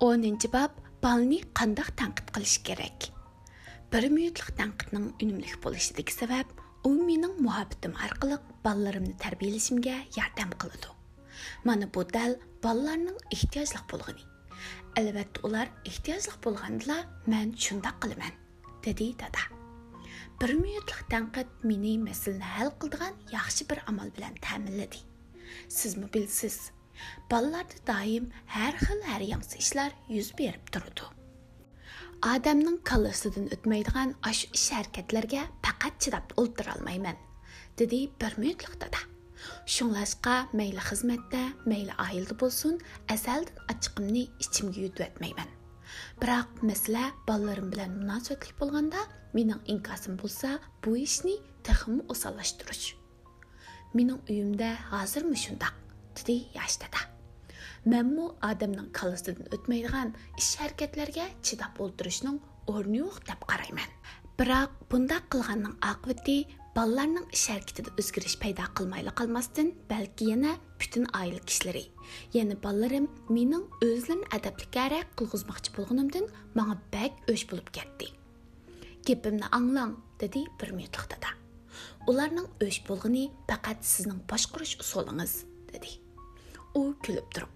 10 bab balni qandaq tanqid qilish kerak. 1 minutlik tanqidning unumli bo'lishidagi sabab u mening muhabbatim orqali bolalarimni tarbiyalashimga yordam qiladi. Mana bu dal bolalarning ehtiyojli bo'lgani. Albatta ular ehtiyojli bo'lganda men shunday qilaman, dedi dada. 1 minutlik tanqid meni masalani hal qiladigan yaxshi bir amal bilan ta'minladi. Sizmi bilsiz, Балаларда дайым әр xil әр яңсы ishlar yuz berib turadi. Odamning kallasidan o'tmaydigan ash ish harakatlarga faqat chidab o'ltira olmayman, dedi bir minutlik dada. Shunlashqa mayli xizmatda, mayli oilada bo'lsin, azaldan ochiqimni ichimga yutib o'tmayman. Biroq masala bolalarim bilan munosabatli bo'lganda, mening inkosim bo'lsa, bu ishni texmi osonlashtirish. Mening uyimda hozirmi shundoq dedi yosh dada manmu odamning kallasidan o'tmaydigan ish harakatlarga chidab o'ltirishning o'rni yo'q deb qarayman biroq bundoq qilganning oqibati bolalarning ish harakatida o'zgarish paydo qilmayli qolmasdan balki yana butun oila kishilari yana bolalarim mening o'zlarini adablikara qilg'izmoqchi bo'lganimdan manga bak o'sh bo'lib ketdi gapimni anglang dedi bir minutlik dada ularning o'sh bo'lg'ini faqat sizning boshqarish usulingiz dedi. U kulib turib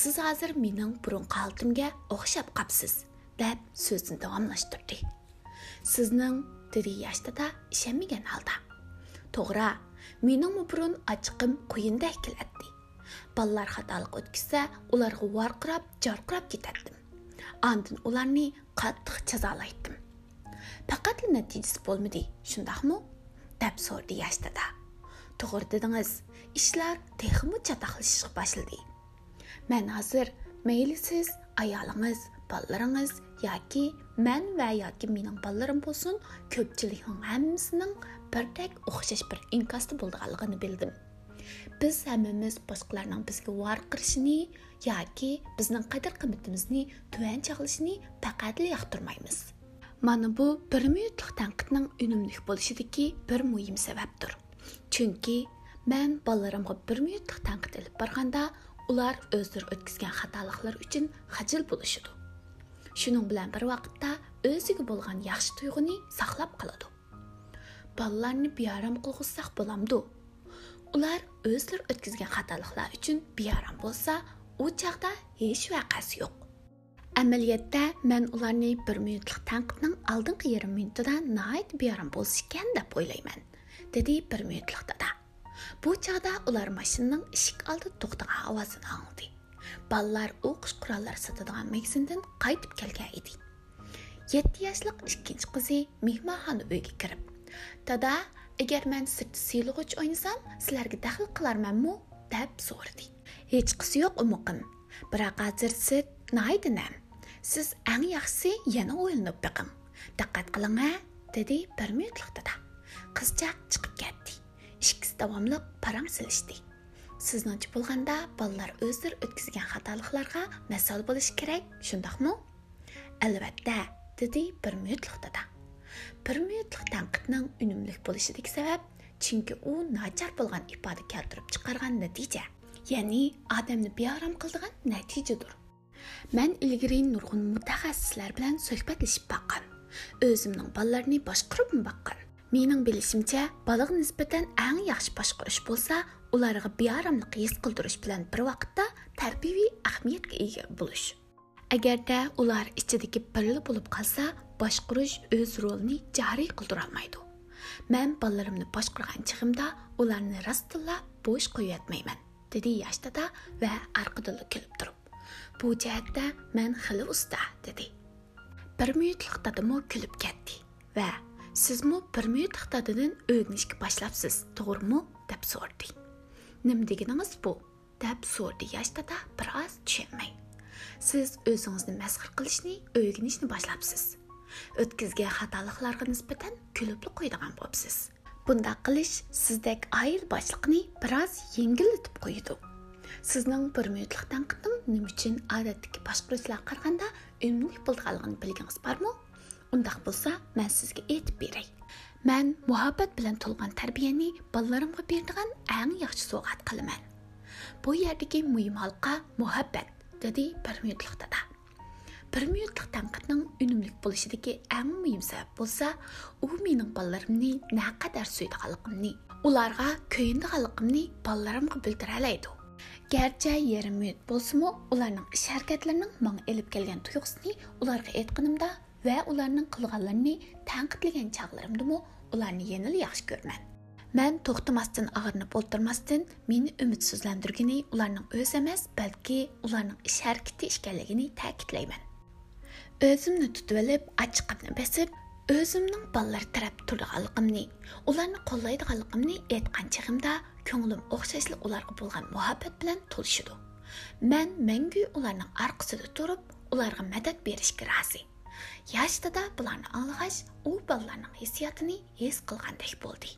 siz hozir mening burunqi holatimga o'xshab qapsiz deb so'zini davomlashtirdi sizning dedi yosh ishonmagan holda to'g'ri mening burun ochiqim quyinda keladi ballar xatolik o'tkazsa ularga varqirab jarqirab ketatdim andin ularni qattiq jazolaydim. Faqat natijasi bo'lmadi shundoqmi deb so'rdi yosh to'g'ri dedingiz ishlar texmi chatoqlashishga boshladi man hozir mayli siz ayolingiz bolalaringiz yoki man va yoki mening bolalarim bo'lsin ko'pchilikning hammasining birdek o'xshash bir inkosda bo'lganligini bildim. Biz hammamiz boshqalarning bizga var qilishini yoki bizning qadr qimmatimizni tuvan chaqlashini faqat yoqtirmaymiz mana bu bir minutlik tanqidning unumli bo'lishidagi bir muhim sababdir. Chunki Мен bolalarimga бир minutlik tanqid ilib borganda ular o'zlari o'tkazgan xatoliklar uchun xajil bo'lishidi shuning bilan bir vaqtda o'ziga bo'lgan yaxshi tuyg'uni saqlab qoladi bolalarni bearam qilg'izsaq bo'lamdi ular o'zlari o'tkazgan xatoliklar uchun bearam bo'lsa u chog'da hech vaqasi yo'q amaliyotda man ularni bir minutlik tanqidning oldingi yarim minutida nihoyat bearam bo'lish ekan deb o'ylayman dedi bir minutlik dada bu chog'da ular mashinaning eshik oldi to'xtagan ovozini angladi ballar o'qish qurollari sotadigan magazindan qaytib kelgan edi. Yetti yoshlik ikkinchi qizi mehmonxona uyga kirib dada agar men sirtda siylug'ich o'ynasam sizlarga daxl qilarmanmi? deb so'radi. Hech qisi yo'q umuqim biroq hozir sirt naydinam siz eng yaxshisi yana o'ylanib biqing diqqat qiling a dedi bir minutlik dada. Qizchaq chiqib ketdi. Ikkisi davomli parang silishdi sizningcha bo'lganda bolalar o'zlari o'tkazgan xatoliklarga masol bo'lishi kerak shundoqmi? Albatta dedi bir minutlik dada bir minutlik tanqidning unumli bo'lishidagi sabab chunki u nachar bo'lgan ifoda keltirib chiqargan natija ya'ni odamni beorom qildigan natijadir. Man ilgari nurg'un mutaxassislar bilan suhbatlashib boqqan. O'zimning bolalarni boshqarib boqqan? Mening bilishimcha baliq nisbatan eng yaxshi boshqarish bo'lsa ularga bearamlik his qildirish bilan bir vaqtda tarbiyaviy ahamiyatga ega bo'lish. Agarda ular ichidagi birli bo'lib qolsa boshqarish o'z rolini joriy qildirolmaydi. Man bolalarimni boshqargan chig'imda ularni rostilla bo'sh qo'yatmayman dedi yosh dada va arqidilla kulib turib. Bu jihatda man xili usta dedi. Bir minutlik dadimi kulib ketdi va сізму бірме тақтадының өңішке башлапсыз тоғырмы деп сорды нім дегеніңіз бұл деп сұрды яшта да біраз түшенмей сіз өзіңізді мәсхір қылышны өйгінішні башлапсыз өткізген хаталықларға нисбatan күліплі қойдыған бопсіз бұнда қылыш сіздек айыл басшылықны біраз еңгілітіп қойды сіздің бір минутлық даңқының нім үшін әдеттегі башқұрушыларға қарағанда үнімлік болғанлығын білгіңіз бар ма undaq bo'lsa man sizga aytib beray. Man muhabbat bilan to'lgan tarbiyani bolalarimga beradigan eng yaxshi sovg'at qilaman. Bu yerdagi muhim halqa muhabbat dedi bir minutlik dada bir minutlik tanqidning unumli bo'lishidagi eng muhim sabab bo'lsa u mening bolalarimni naqadar suydiganligimni ularga kuyindiganligimni bolalarimga bildira oladi garchi yarim minut bo'lsimi ularning ish harakatlarining manga elib kelgan tuyg'usini ularga aytganimda va ularning qilganlarini tanqidlagan chog'larimdimi ularni yanil yaxshi ko'raman man to'xtamasdan ag'rinib o'tirmasdan meni umidsizlantirgani ularning o'zi emas balki ularning ish harakati ekanligini ta'kidlayman. O'zimni tutib olib ochiqimni besib o'zimning bolalar taraf turganligimni ularni qo'llaydiganligimni aytgan chig'imda ko'nglim o'xshashli ularga bo'lgan muhabbat bilan to'lishidi man mangu ularning orqasida turib ularga madad berishga rozi. Yoshda bularni anglag'ach u bolalarning hissiyotini his qilgandek bo'ldi.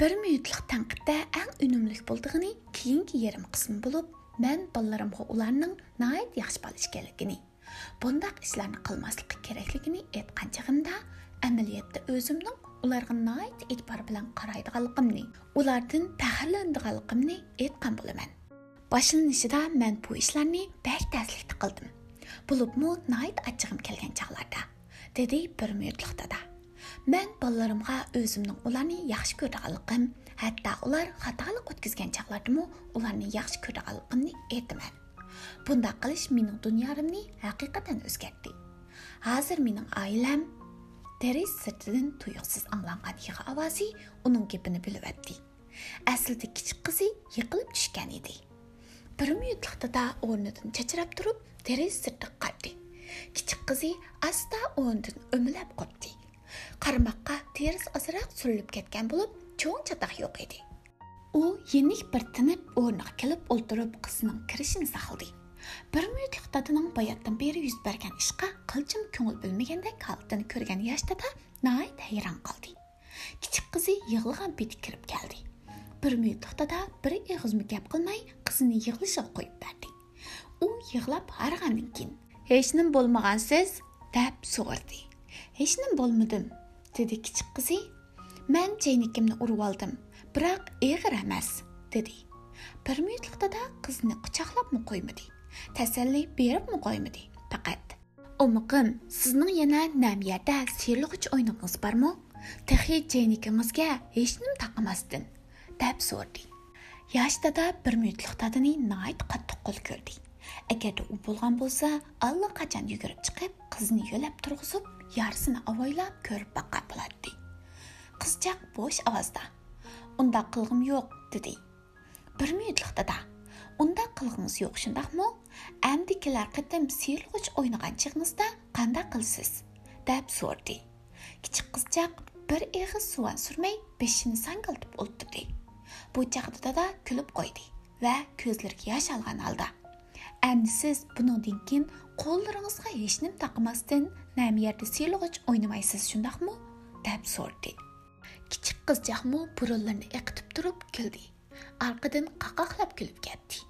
Bir minutlik tanqidda eng unumli bo'ldig'ini keyingi yarim qismi bo'lib man bolalarimga ularning nayt yaxshi bola ekanligini bundaq ishlarni qilmasligi kerakligini aytgan chig'imda amaliyotda o'zimning ularga nayt e'tibor bilan qaraydiganligimni ulardan faxrlandiganligimni aytgan bo'laman. Boshlanishida man bu ishlarni bak taslikda qildim. Bo'libmi nayt achchig'im kelgan chog'larda dedi bir minutlik dada man bolalarimga o'zimning ularni yaxshi ko'radiganligim hatto ular xatolik o'tkazgan chog'lardami ularni yaxshi ko'radiganligimni aytaman. Bunday qilish mening dunyorimni haqiqatan o'zgartdi hozir mening oilam deriz sirtidan tuyuqsiz anglangan yig'i ovozi uning gapini bilyapti aslida kichik qizi yiqilib tushgan edi. Bir minutliqda o'rnidan chachrab turib deriz sirti qardi kichik qizi asta o'rnidan o'milab qopdi qarmoqqa ters ozroq surilib ketgan bo'lib cho'ng chatoq yo'q edi. U yenik bir tinib o'rniga kelib o'ltirib qizining kirishini saqladi. Bir minutlik dadaning bayotdan beri yuz bergan ishqa qilchim ko'ngil bilmagandek holatini ko'rgan yosh dada nihoyat hayron qoldi. Kichik qizi yig'ilgan beti kirib keldi. Bir minutlik dada bir og'izmi gap qilmay qizini yig'lishiga qo'yib berdi. U yig'lab hargandan keyin hech nim bo'lmagansiz deb so'rdi hech nim bo'lmadim dedi kichik qizi. Man chaynikimni urib oldim biroq eg'ir emas dedi. Bir minutlikda da qizni quchoqlabmi qo'ymadi tasalli beribmi qo'ymadi faqat. Umiqim sizning yana nam yerda serlig'ich o'yningiz bormi? Tahi chaynikingizga hech nim taqamasdin deb so'rdi yosh dada bir minutlik dadini nayt qattiq qo'l ko'rdi. Agarda u bo'lgan bo'lsa allaqachon yugurib chiqib qizni yo'lab turg'izib yarisini avoylab ko'rib boqqan bo'ladi qizchaq bo'sh ovozda unda qilg'im yo'q dedi. Bir minutliqdada unda qilg'ingiz yo'q shundoqmi andikilar qitim qatim siyilg'ich o'ynagan chig'ingizda qanday qilsiz? deb so'rdi kichik qizchaq bir eg'iz suvan surmay beshini sangaltib o'ltirdi bu chaqda dada kulib qo'ydi va ko'zlariga yosh olgan holda Әнді сіз бұныңден кейін қолдарыңызға ешінім тақымастын нәмиерді селіғыч ойнамайсыз шындақмы? Дәп сорды. Кичік қыз жақмы бұрыларыны еқітіп тұрып күлді. Арқыдың қақақлап күліп кетті.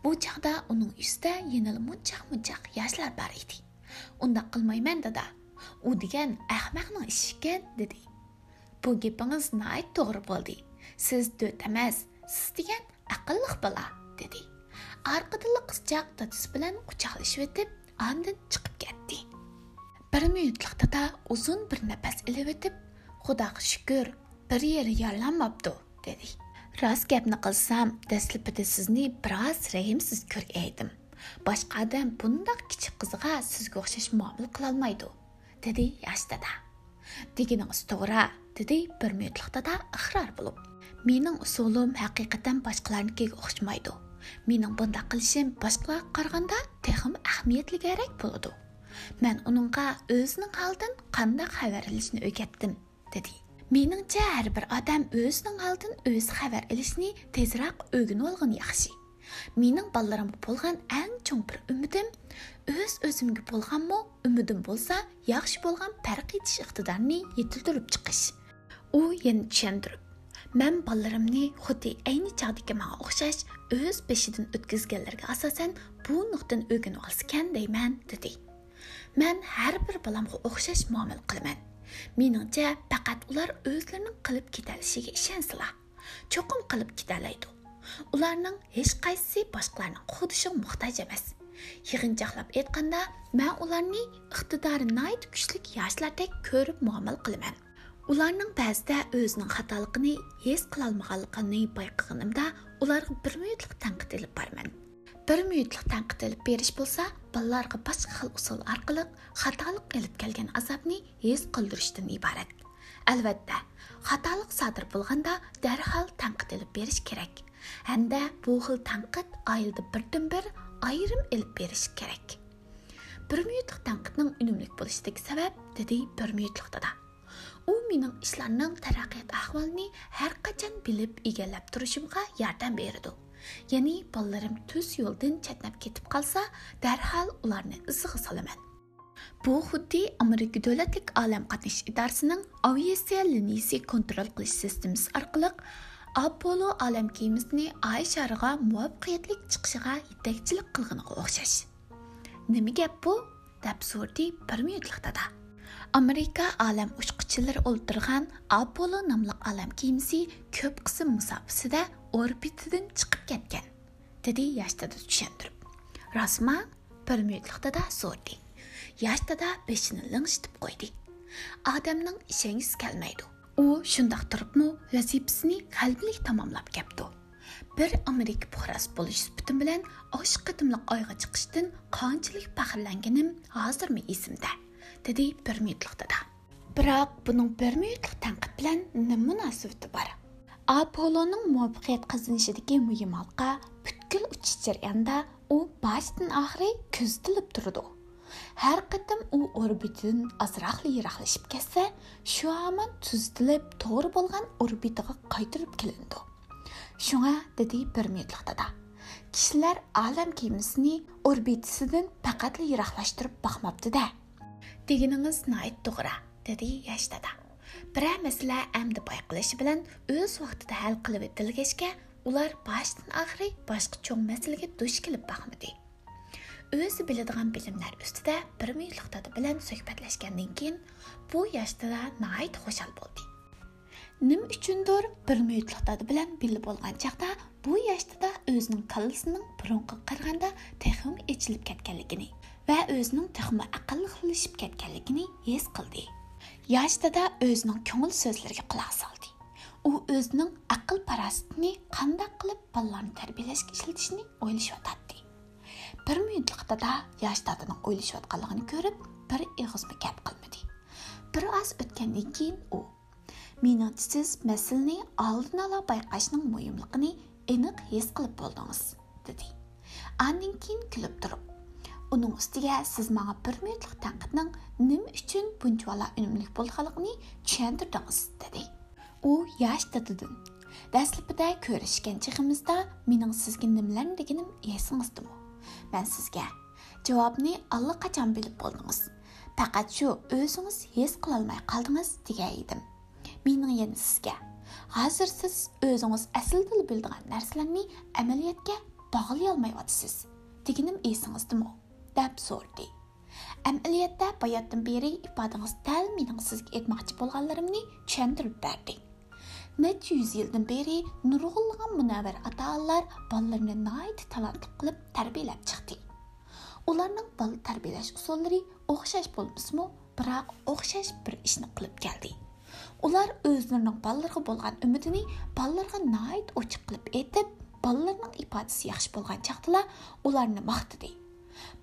Бұл чағда оның үсті енілі мұнчақ-мұнчақ яшлар бар еді. Онда қылмаймен дада. У деген әхмәқнің ішікен деді. Бұл гепіңіз най тоғыр болды. Сіз дөт емес, сіз деген ақыллық бала. Degan orqadagi qizchaq dadasi bilan quchoqlashib o'tib andin chiqib ketdi. Bir minutlik dada uzun bir nafas ilib o'tib xudoga shukur bir yeri yorlanmabdi dedi. Rost gapni qilsam dastlabida sizni biroz rahimsiz ko'raydim. Boshqa odam bundoq kichik qizga sizga o'xshash muomala qilolmaydi dedi yashtada deginingiz to'g'ri dedi bir minutlik dada iqror bo'lib. Mening usulim haqiqatan boshqalarnikiga o'xshamaydi. менің бұнда қылшым қылшем қарғанда қарағанда техім керек болады мән оныңға өзінің алдын қандай хабар ілішін өкеттім, деді. Меніңше әрбір адам өзінің алдын өз қабар үлісіне тезірақ өгін олғын яқшы. менің балларым болған әң чоң бір үмітім өз өзімге болған мұ үмітім болса яхшы болған пәрқ етіш мен жетілдіріп чықыш. У енді түшендіріп man bolalarimni xuddi ayni chog'dagi manga o'xshash o'z beshidan o'tkazganlarga asosan bu nuqtani o'rganib olsakan deyman dedi man har bir bolamga o'xshash muomala qilaman meningcha faqat ular o'zlarining qilib ketalishiga ishonsalar cho'qim qilib ketalaydi ularning hech qaysisi boshqalarning xudishiga muhtoj emas yig'inchoqlab aytganda man ularni iqtidori nayt kuchlik yoshlardek ko'rib muomala qilaman Уларның бәзді өзінің қаталықыны ес қылалмағалықыны байқығынымда оларғы бір мүйітлік тәңкіт еліп бармен. Бір мүйітлік еліп беріш болса, балаларға басқа қыл ұсыл арқылық қаталық еліп келген азапны ес қылдырыштың ибарет. Әлбәтті, қаталық садыр болғанда дәрхал тәңкіт еліп беріш керек. Әнді бұл қыл тәңкіт айылды бірден бір айырым еліп беріш керек. Бір үнімлік болыштық сәбәп, деді бір. U mening ishlarning taraqqiyot ahvolini har qachon bilib egallab turishimga yordam berdi. Ya'ni bolalarim tuz yo'ldan chatnab ketib qolsa darhol ularni izg'i solaman. Bu xuddi amerika davlatlik olam qatnash idorasining aviatsiya liniyasi kontrol qilish sistemasi orqali apollo olam kemisini oy shariga muvaffaqiyatli chiqishiga yetakchilik qilganiga o'xshash. Nima gap bu? Deb so'rdi bir minutlik dada. Olam uchquvchilari o'ltirgan apollo nomli olam kemasi ko'p qism musofasida orbitadan chiqib ketgan dedi yosh dada tushuntirib rostmi bir minutlik dada so'rdi yosh dada beshini lingshitib qo'ydi odamning ishongisi kelmaydi u shundoq turibmi vazifasini qalblik tamomlab kepti bir amerika puhrasi bo'lish supatim bilan osh qadimliq oyga chiqishdan qanchalik faxrlanganim hozirmi esimda dedi bir minutlik biroq buning bir minutlik tanqid bilan nima munosabati bor? Apolloning muvaffaqiyat qozonishidagi muhim halqa butkul uchish jarayonida u boshdan oxiri ko'zitilib turdi har qatim u orbitadan ozroq yiroqlashib ketsa shu hamon tuzitilib to'g'ri bo'lgan orbitaga qaytirib kelindi. Shunga dedi bir minutlik dada kishilar olam kemisini orbitasidan faqat yiroqlashtirib boqmabdida. дегеніңіз найт тұғыра, деді яштада. Бір әмесілә әмді байқылышы білін өз вақтыда әл қылып етілгешке, олар баштын ақырай башқы чоң мәсілге дұш келіп бақымыды. Өзі біледіған білімлер үстіде бір мүйліқтады білін сөйкпәтләшкенден кейін, бұл яштыда найт қошал болды. Нім үшіндір бір мүйліқтады білін білі болған жақта, бұл яштыда өзінің қалысының бұрынғы қырғанда тәхім ечіліп кәткәлігіне. Va o'zining texmi aqllixlashib ketganligini his qildi. Yosh o'zining ko'ngil so'zlariga quloq soldi. U o'zining aql parastini qanday qilib bolalarni tarbiyalashga ishlatishni o'ylashyotdi bir minutlik yosh dadaning o'ylashayotganligini ko'rib bir ig'izmi gap qilmadi. Bir oz o'tgandan keyin u mening siz masalani oldin ola bayqashning muhimligini aniq his qilib bo'ldingiz dedi. Andan keyin kulib turib uning ustiga siz manga bir minutlik tanqidning nima uchun bunchalar unumli bo'lganligini tushuntirdingiz dedi. U yosh dadidin dastlabida ko'rishgan chig'imizda mening sizga nimalarni deganim esingizdimi? Man sizga javobni allaqachon bilib bo'ldingiz. Faqat shu o'zingiz his qilolmay qoldingiz degan edim. Mening yana sizga hozir siz o'zingiz aslida bildigan narsalarni amaliyotga bog'lay olmayapsiz deganim esingizdami deb so'rdi. Amaliyotda bayotdan beri ifodangiz dal mening sizga aytmoqchi bo'lganlarimni tushuntirib berdi. Necha yuz yildan beri nurg'unlagan munavvar ota onalar bolalarini nihoyat talantli qilib tarbiyalab chiqdi. Ularning bola tarbiyalash usullari o'xshash bo'lmasmi biroq o'xshash bir ishni qilib keldi. Ular o'zlarining bolalarga bo'lgan umidini bolalarga nihoyat ochiq qilib aytib bolalarning ifodasi yaxshi bo'lgan chaqdalar ularni maqtadi.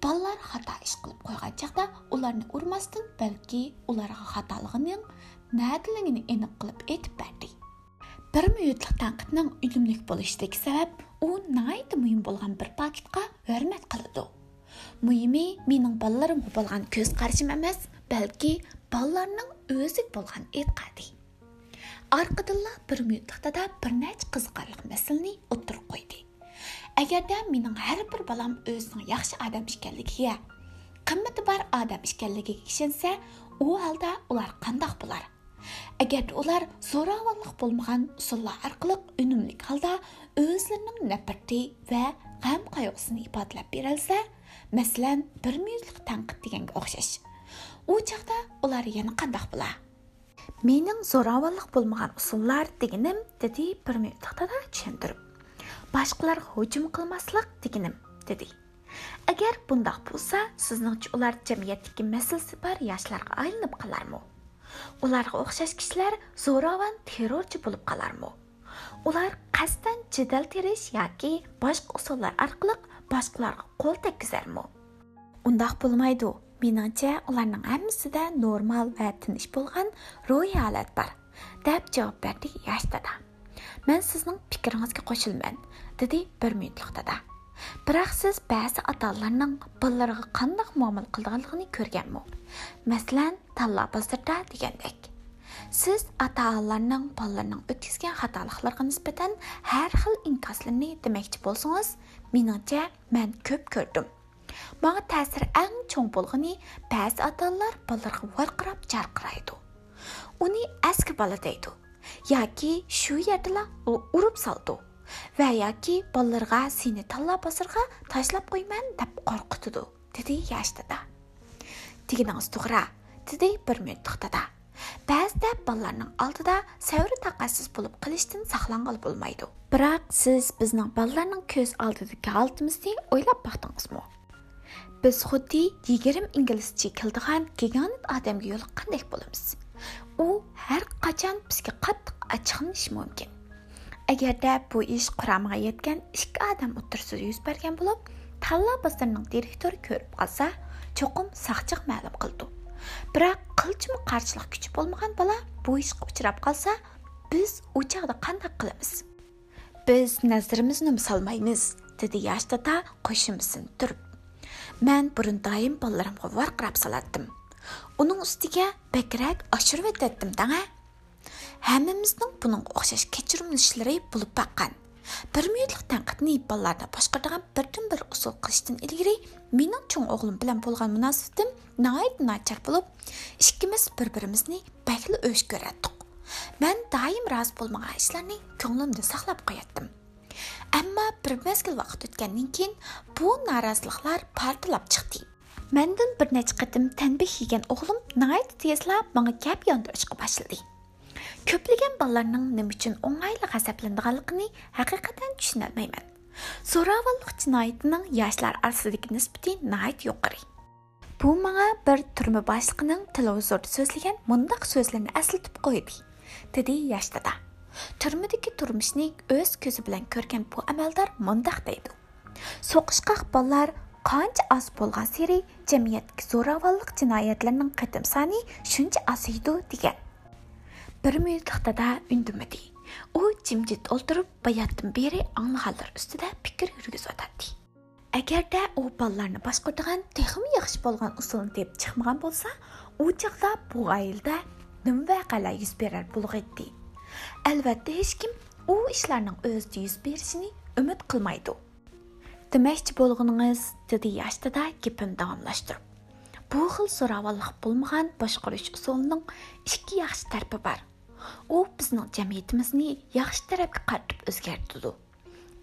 балалар хата іш қылып қойған шақта оларны ұрмастан бәлки оларға хаталығының нәділігін анық қылып етіп берді бір минутлық таңқытның үлімлік болыштегі сәбәп о найты мұйым болған бір пакетқа өрмәт қылыды мұйымы менің балаларымға болған көз қаршым емес бәлки балаларның өзік болған етқады арқыдылла бір минуттықта да бірнәч қызықарлық мәселені ұттыр қойды agarda mening har bir bolam o'zining yaxshi odam ekanligiga qimmati bor odam ekanligiga ishonsa u holda ular qandoq bo'lar agar ular zo'ravonlik bo'lmagan usullar orqali unumli holda o'zlarining nafrati va g'am qayg'usini ifodalab berolsa masalan bir minutlik tanqid deganga o'xshash u chaqda ular yana qandoq bo'lar mening zo'ravonlik bo'lmagan usullar deganim tushuntirib boshqalar hujum qilmaslik deganim dedi. Agar bundoq bo'lsa sizningcha ular jamiyatdagi masalasi bor yoshlarga aylanib qolarmi? Ularga o'xshash kishilar zo'ravon terrorchi bo'lib qolarmi? Ular qasddan jidal terish yoki boshqa usullar orqali boshqalarga qo'l tekkizarmi? Undoq bo'lmaydi meningcha ularning hammasida normal va tinch bo'lgan ruhiy holat bor deb javob berdi yosh dada. Мен sizning fikringizga qo'shilaman dedi bir minutlik dada biroq siz ba'zi ota-onalarning bolalariga qanday muomala qilganligini ko'rganmi masalan tanlab bozorda degandek siz ota-onalarning bolalarining o'tkazgan xatoliklarga nisbatan har xil inkoslarni demoqchi bo'lsangiz meningcha man ko'p ko'rdim Маңа тәсір әң чоң болғыны бәзі аталар баларға варқырап жарқырайды. Уны әскі бала дейді. яки шу ятыла урып салды. Ва яки балларга сені талла басырға ташлап қоймен деп қорқытыды, деді яштада. Тигінің тұғыра, деді бір мен тұқтада. Бәзді балларының алдыда сәуірі тақасыз болып қылыштың сақланғыл болмайды. Бірақ сіз біздің балларының көз алдыдығы алтымызды ойлап бақтыңыз мұ? Біз құдды егерім ингілісті келдіған кеген адамге елік қандай боламыз? U har qachon bizga qattiq achchiqlanishi mumkin. Agarda bu ish quramiga yetgan ikki odam o'tirsa yuz bergan bo'lib tanlov bozorining direktori ko'rib qolsa cho'qim saqchiq ma'lum qildi. Biroq qilchimi qarshilik kuchi bo'lmagan bola bu ishga uchrab qolsa biz u chog'da qanday qilamiz? Biz nazarimizni solmaymiz dedi yosh tata qo'shimsin turib. Man burun doim bolalarimga varqirab solatdim Оның үстіге бәкірәк ашырып өтеттім даңа. Әміміздің бұның оқшаш кечірімлішлері болып баққан. Bir minutlik tanqidni bolalarda boshqaradigan birdan bir usul qilishdan ilgari mening cho'ng o'g'lim bilan bo'lgan munosabatim nihoyat nachar bo'lib ikkimiz bir birimizni bakli o'sh ko'ratdik man doim rozi bo'lmagan ishlarni ko'nglimda saqlab qo'yatdim Әмма бір мезгіл вақыт өткеннен кейін бұл наразылықлар партылап Məndən bir neçə qədim tənbih yegan oğlum nəhayət tezla mənə gəp yondirishə başladı. Köplügən balalarının nə üçün oңайлы qəzəbləndiğini həqiqətən düşünə bilməyəm. Zo'ravonlik jinoyatining yoshlar orasidagi nisbati nəhayət yuqori. Bu mənə bir turma boshliqining televizorda so'zlagan mundaq so'zlarni əslatib qo'ydi, dedi yoshda da. Turmadagi turmushni o'z ko'zi bilan ko'rgan bu amaldor mundaq deydi. So'qishqoq ballar qancha аз bo'lgan seri jamiyatga zo'ravonlik jinoyatlarining qatim soni shuncha oziydi degan. Bir minutliqda undimadi u jimjit o'ltirib bayatdan beri anglaganlar ustida fikr yurgizayotdi agarda u bolalarni boshqaradigan texmi yaxshi bo'lgan usulni deb chiqmagan bo'lsa u chog'da bu oilada nima voqealar yuz berar bo'lg'aydi. Әлбәттә, һеч ким у эшләрнең өзді йөз беришini үмид qilmaydi. Demoqchi bo'lganingiz, dedi yoshtada gapini davomlashtirib. Bu xil zo'ravonlik bo'lmagan boshqarish usulining ikki yaxshi tarafi bor. U bizning jamiyatimizni yaxshi tarafga qaratib o'zgartirdi.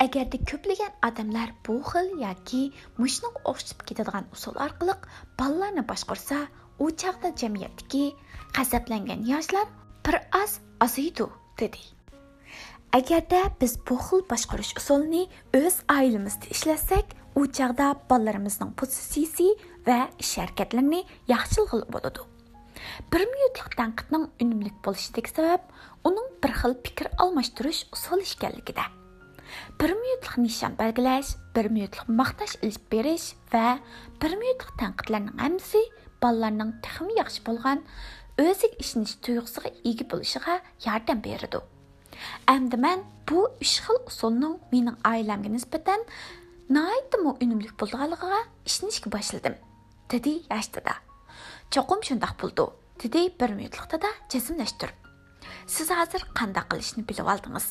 Agarda ko'plagan odamlar bu xil yoki mushning o'xshab ketadigan usul orqali bolalarni boshqarsa, u chaqda jamiyatdagi g'azablangan yoshlar bir oz aziydi. dedi agarda biz bu xil boshqarish usulini o'z oilamizda ishlasak u chog'da bolalarimizning pozitsiyasi va ish harakatlarini yaxshilig'ili bo'ladi. Bir minutlik tanqidning unumlik bo'lishidagi sabab uning bir xil fikr almashtirish usuli ekanligida. Bir minutlik nishon belgilash bir minutlik maqtash ilib berish va bir minutlik tanqidlarning hammasi bolalarning texmi yaxshi bo'lgan o'ziga ishonish tuyg'usiga ega bo'lishiga yordam beradi. Әмді мән бұ үш қыл ұсылының менің айләмге нисбətən мұ үнімлік болғалығыға ішінішкі башылдым, яшта да. Чоқым шындақ болды, деді бір минутлықта да жәзімләштір. Сіз азыр қанда қылышыны біліп алдыңыз.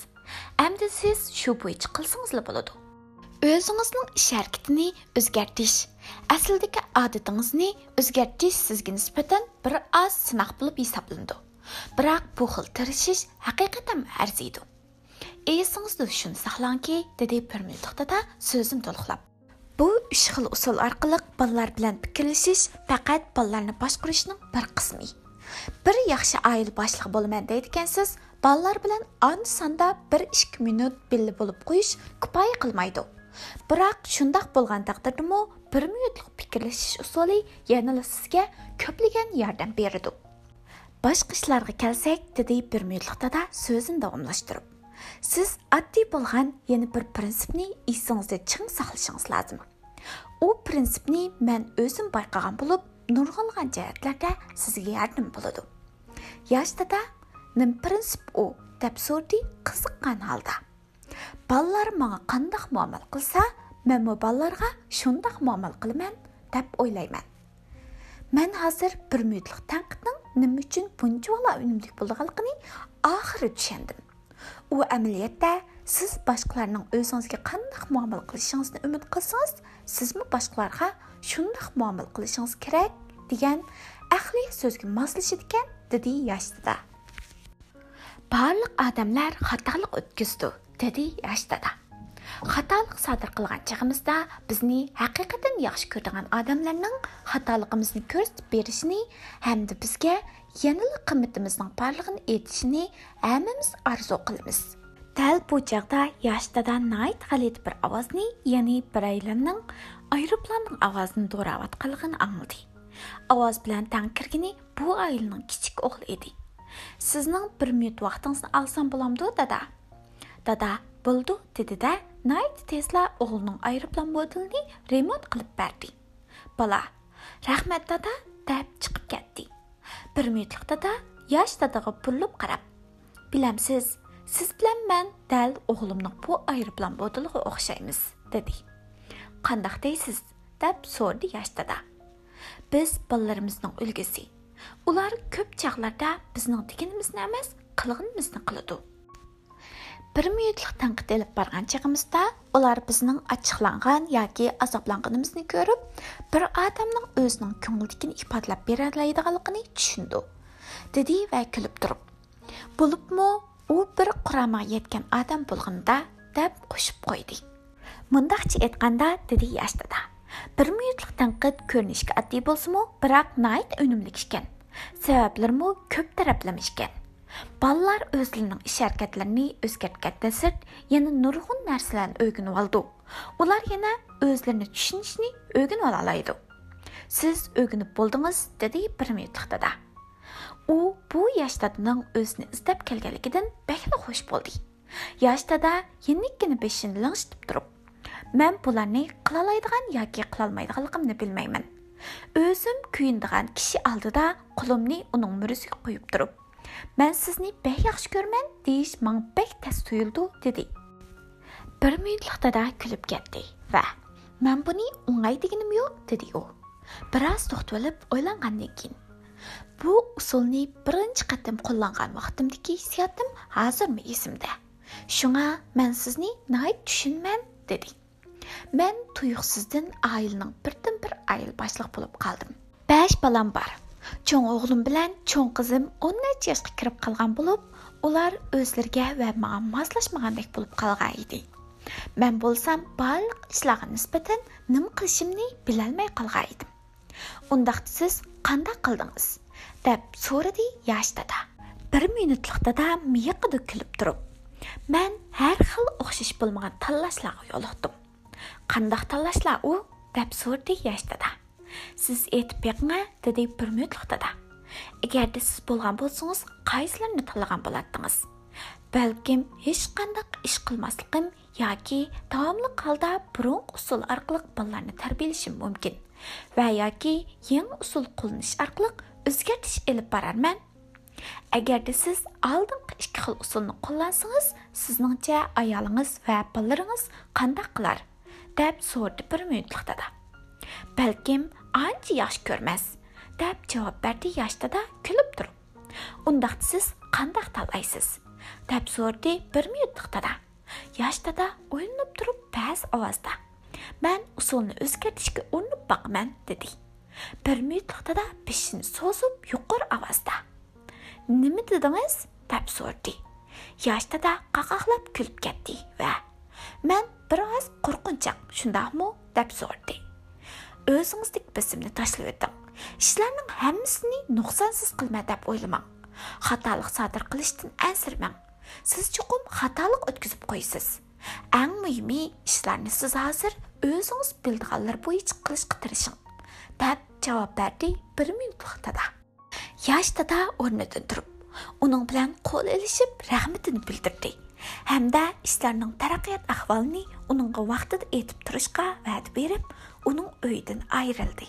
Әмді сіз шу бойы чықылсыңызлы болады. Өзіңіздің іш әркетіні өзгертіш, әсілдегі адытыңызны өзгертіш сізге бір аз сынақ болып есапланды. Biroq bu xil tirishish haqiqatan arziydi esingizda shuni saqlangki dedi bir to'xtata so'zim to'liqlab. Bu uch xil usul orqali bolalar bilan fikrlashish faqat bolalarni boshqarishning bir qismi. Bir yaxshi oila boshlig'i bo'laman deydigansiz bolalar bilan on sonda bir ikki minut birga bo'lib qo'yish kifoya qilmaydi. Biroq shundoq bo'lgan taqdirdami bir minutlik fikrlashish usuli yanala sizga ko'plagan yordam beradi. Башқы ишларга келсек деді бір мүйліқті да сөзін давамлаштырып Сіз аддий болған ені бір принсипни эсиңизде чың сақылшыңыз лазым О принципіне мән өзім байқаған болып, нұрғылған жаатlarda сізге әрдім болуду. яшта да ним принцип о, деп сөрді кызыккан алда балалар маңа қандық муамал қылса, мән мұ балаларга шондық муамал қылымен деп ойлаймен. мен қазір nima uchun bunchavala unumli bo'lganligini oxiri tushundim u amaliyotda siz boshqalarning o'zingizga qanday muomala qilishingizni umid qilsangiz sizmi boshqalarga shundoq muomala qilishingiz kerak degan aqliy so'zga moslashadigan dedi yoshdada. Barliq odamlar xatolik o'tkazdi dedi yosh dada xatolik sodir qilgan chog'imizda bizni haqiqatan yaxshi ko'rgan odamlarning xatoligimizni ko'rsatib berishini hamda bizga yanada qimmatimizning borlig'ini aytishini hammamiz orzu qilamiz. Dal bu chog'da yosh dada nayt g'alit bir ovozni ya'ni bir aylanning aeroplanning ovozini do'rayotganligini angladi. Ovoz bilan tang kirgini bu ayilning kichik o'g'li edi. Sizning bir minut vaqtingizni olsam bo'lamdi dada? Dada bo'ldi dedida nayt tezla o'g'lining aeroplan modelini remont qilib berdi. Bola rahmat dada deb chiqib ketdi. Bir minutlik dada yosh dadaga burilib qarab bilamsiz siz bilan man dal o'g'limning bu aeroplan modeliga o'xshaymiz dedi. Qandoq deysiz? deb so'radi yosh dada. Biz bolalarimizning ulgisi ular ko'p chog'larda bizning deganimizni emas qilg'inimizni qiladi. Bir minutlik tanqid ilib borgan chog'imizda ular bizning achchiqlangan yoki azoblanganimizni ko'rib bir odamning o'zining ko'ngildagini ifodalab beralaydiganligini tushundi dedi va kulib turib bo'libmi u bir quramaga yetgan odam bo'lganda deb qo'shib qo'ydi. Mundaqcha aytganda dedi yosh dada bir minutlik tanqid ko'rinishga oddiy bo'lsimi biroq nayt unumli ekan sabablarmi ko'p taraflama ekan Ballar özlərinin iş hərəkətlərini özgərtgəndən sırt, yana nurg'un narsalarni o'rganib oldi. Ular yana o'zlarini tushunishni o'rganib olaydi. Siz o'rganib bo'ldingiz, dedi bir minutliqda. U bu yosh dadaning o'zini izlab kelganligidan bakla xush bo'ldi. Yosh dada yennikkina beshini langshitib turib, "Men bularni qila oladigan yoki qila olmaydiganligimni bilmayman." O'zim kuyindigan kishi oldida qo'limni uning murisiga qo'yib turib, Мен сізні бәк яқшы көрмен, дейіш маң бәк тәс tuyuldu, dedi. Bir minutlik dada kulib ketdi va "Men buni o'ngay deganim yo'q", dedi u. Biroz to'xtalib o'ylangandan keyin bu usulni birinchi qatim qo'llangan vaqtimdagi hissiyotim hozirmi esimda. Shunga men sizni nihoyat tushunman, dedi. Мен tuyuqsizdan oilaning birdan-bir ayil boshliq bo'lib qoldim. 5 балам bor. Cho'ng o'g'lim bilan cho'ng qizim o'n necha yoshga kirib qolgan bo'lib ular o'zlariga va manga moslashmagandek bo'lib qolgan edi. Man bo'lsam barliq ishlarga nisbatan nima qilishimni bilolmay qolgan edim. Undaqda siz qanday qildingiz? deb so'radi yosh dada. Bir minutlik dada miyiqida kulib turib man har xil o'xshash bo'lmagan tanlashlarga yo'liqdim. Qandoq tanlashlar u? deb so'rdi yosh dada. сіз етпеқіңа дедей бүрме тұқтыда. Егер сіз болған болсыңыз, қайсыларны талаған болаттыңыз? Бәлкім, ешқандық іш қылмаслығым, яки тауамлы қалда бұрын ұсыл арқылық балаларны тәрбиелешім мүмкін. Вә яки ең ұсыл қолыныш арқылық өзгертіш еліп барар мән. Әгерді сіз алдыңғы ішкі қыл ұсылыны куллансагыз, сезнеңчә аялыңыз ва балаларыңыз кандай кылар? дип сорды бір минутлыкта Бәлкім, ancha yaxshi ko'rmas deb javob berdi yoshdada kulib turib. Undaqda siz qandaq tanlaysiz deb so'rdi bir minutlik dada yosh dada o'ylanib turib past ovozda man usulni o'zgartirishga urinib boqaman dedi. Bir minutlik dada beshini so'zib yuqori ovozda nima dedingiz? deb so'rdi. Yosh dada kulib ketdi va man biroz qo'rqinchoq shundoqmi? deb so'rdi. O'zingizdek bisimni tashlab o'ting ishlarning hammasini nuqsonsiz qilma deb o'ylamang xatolik sodir qilishdan ansirmang siz chuqum xatolik o'tkazib qo'ysiz ang muhimi ishlarni siz hozir o'zingiz bildiganlar bo'yicha qilishga tirishing, deb javob berdi bir minutlik dada. Yosh dada o'rnidan turib, uning bilan qo'l ilishib rahmatini bildirdi. hamda ishlarning taraqqiyot ahvolini uningga vaqtida aytib turishga va'da berib onun öydən ayrıldı.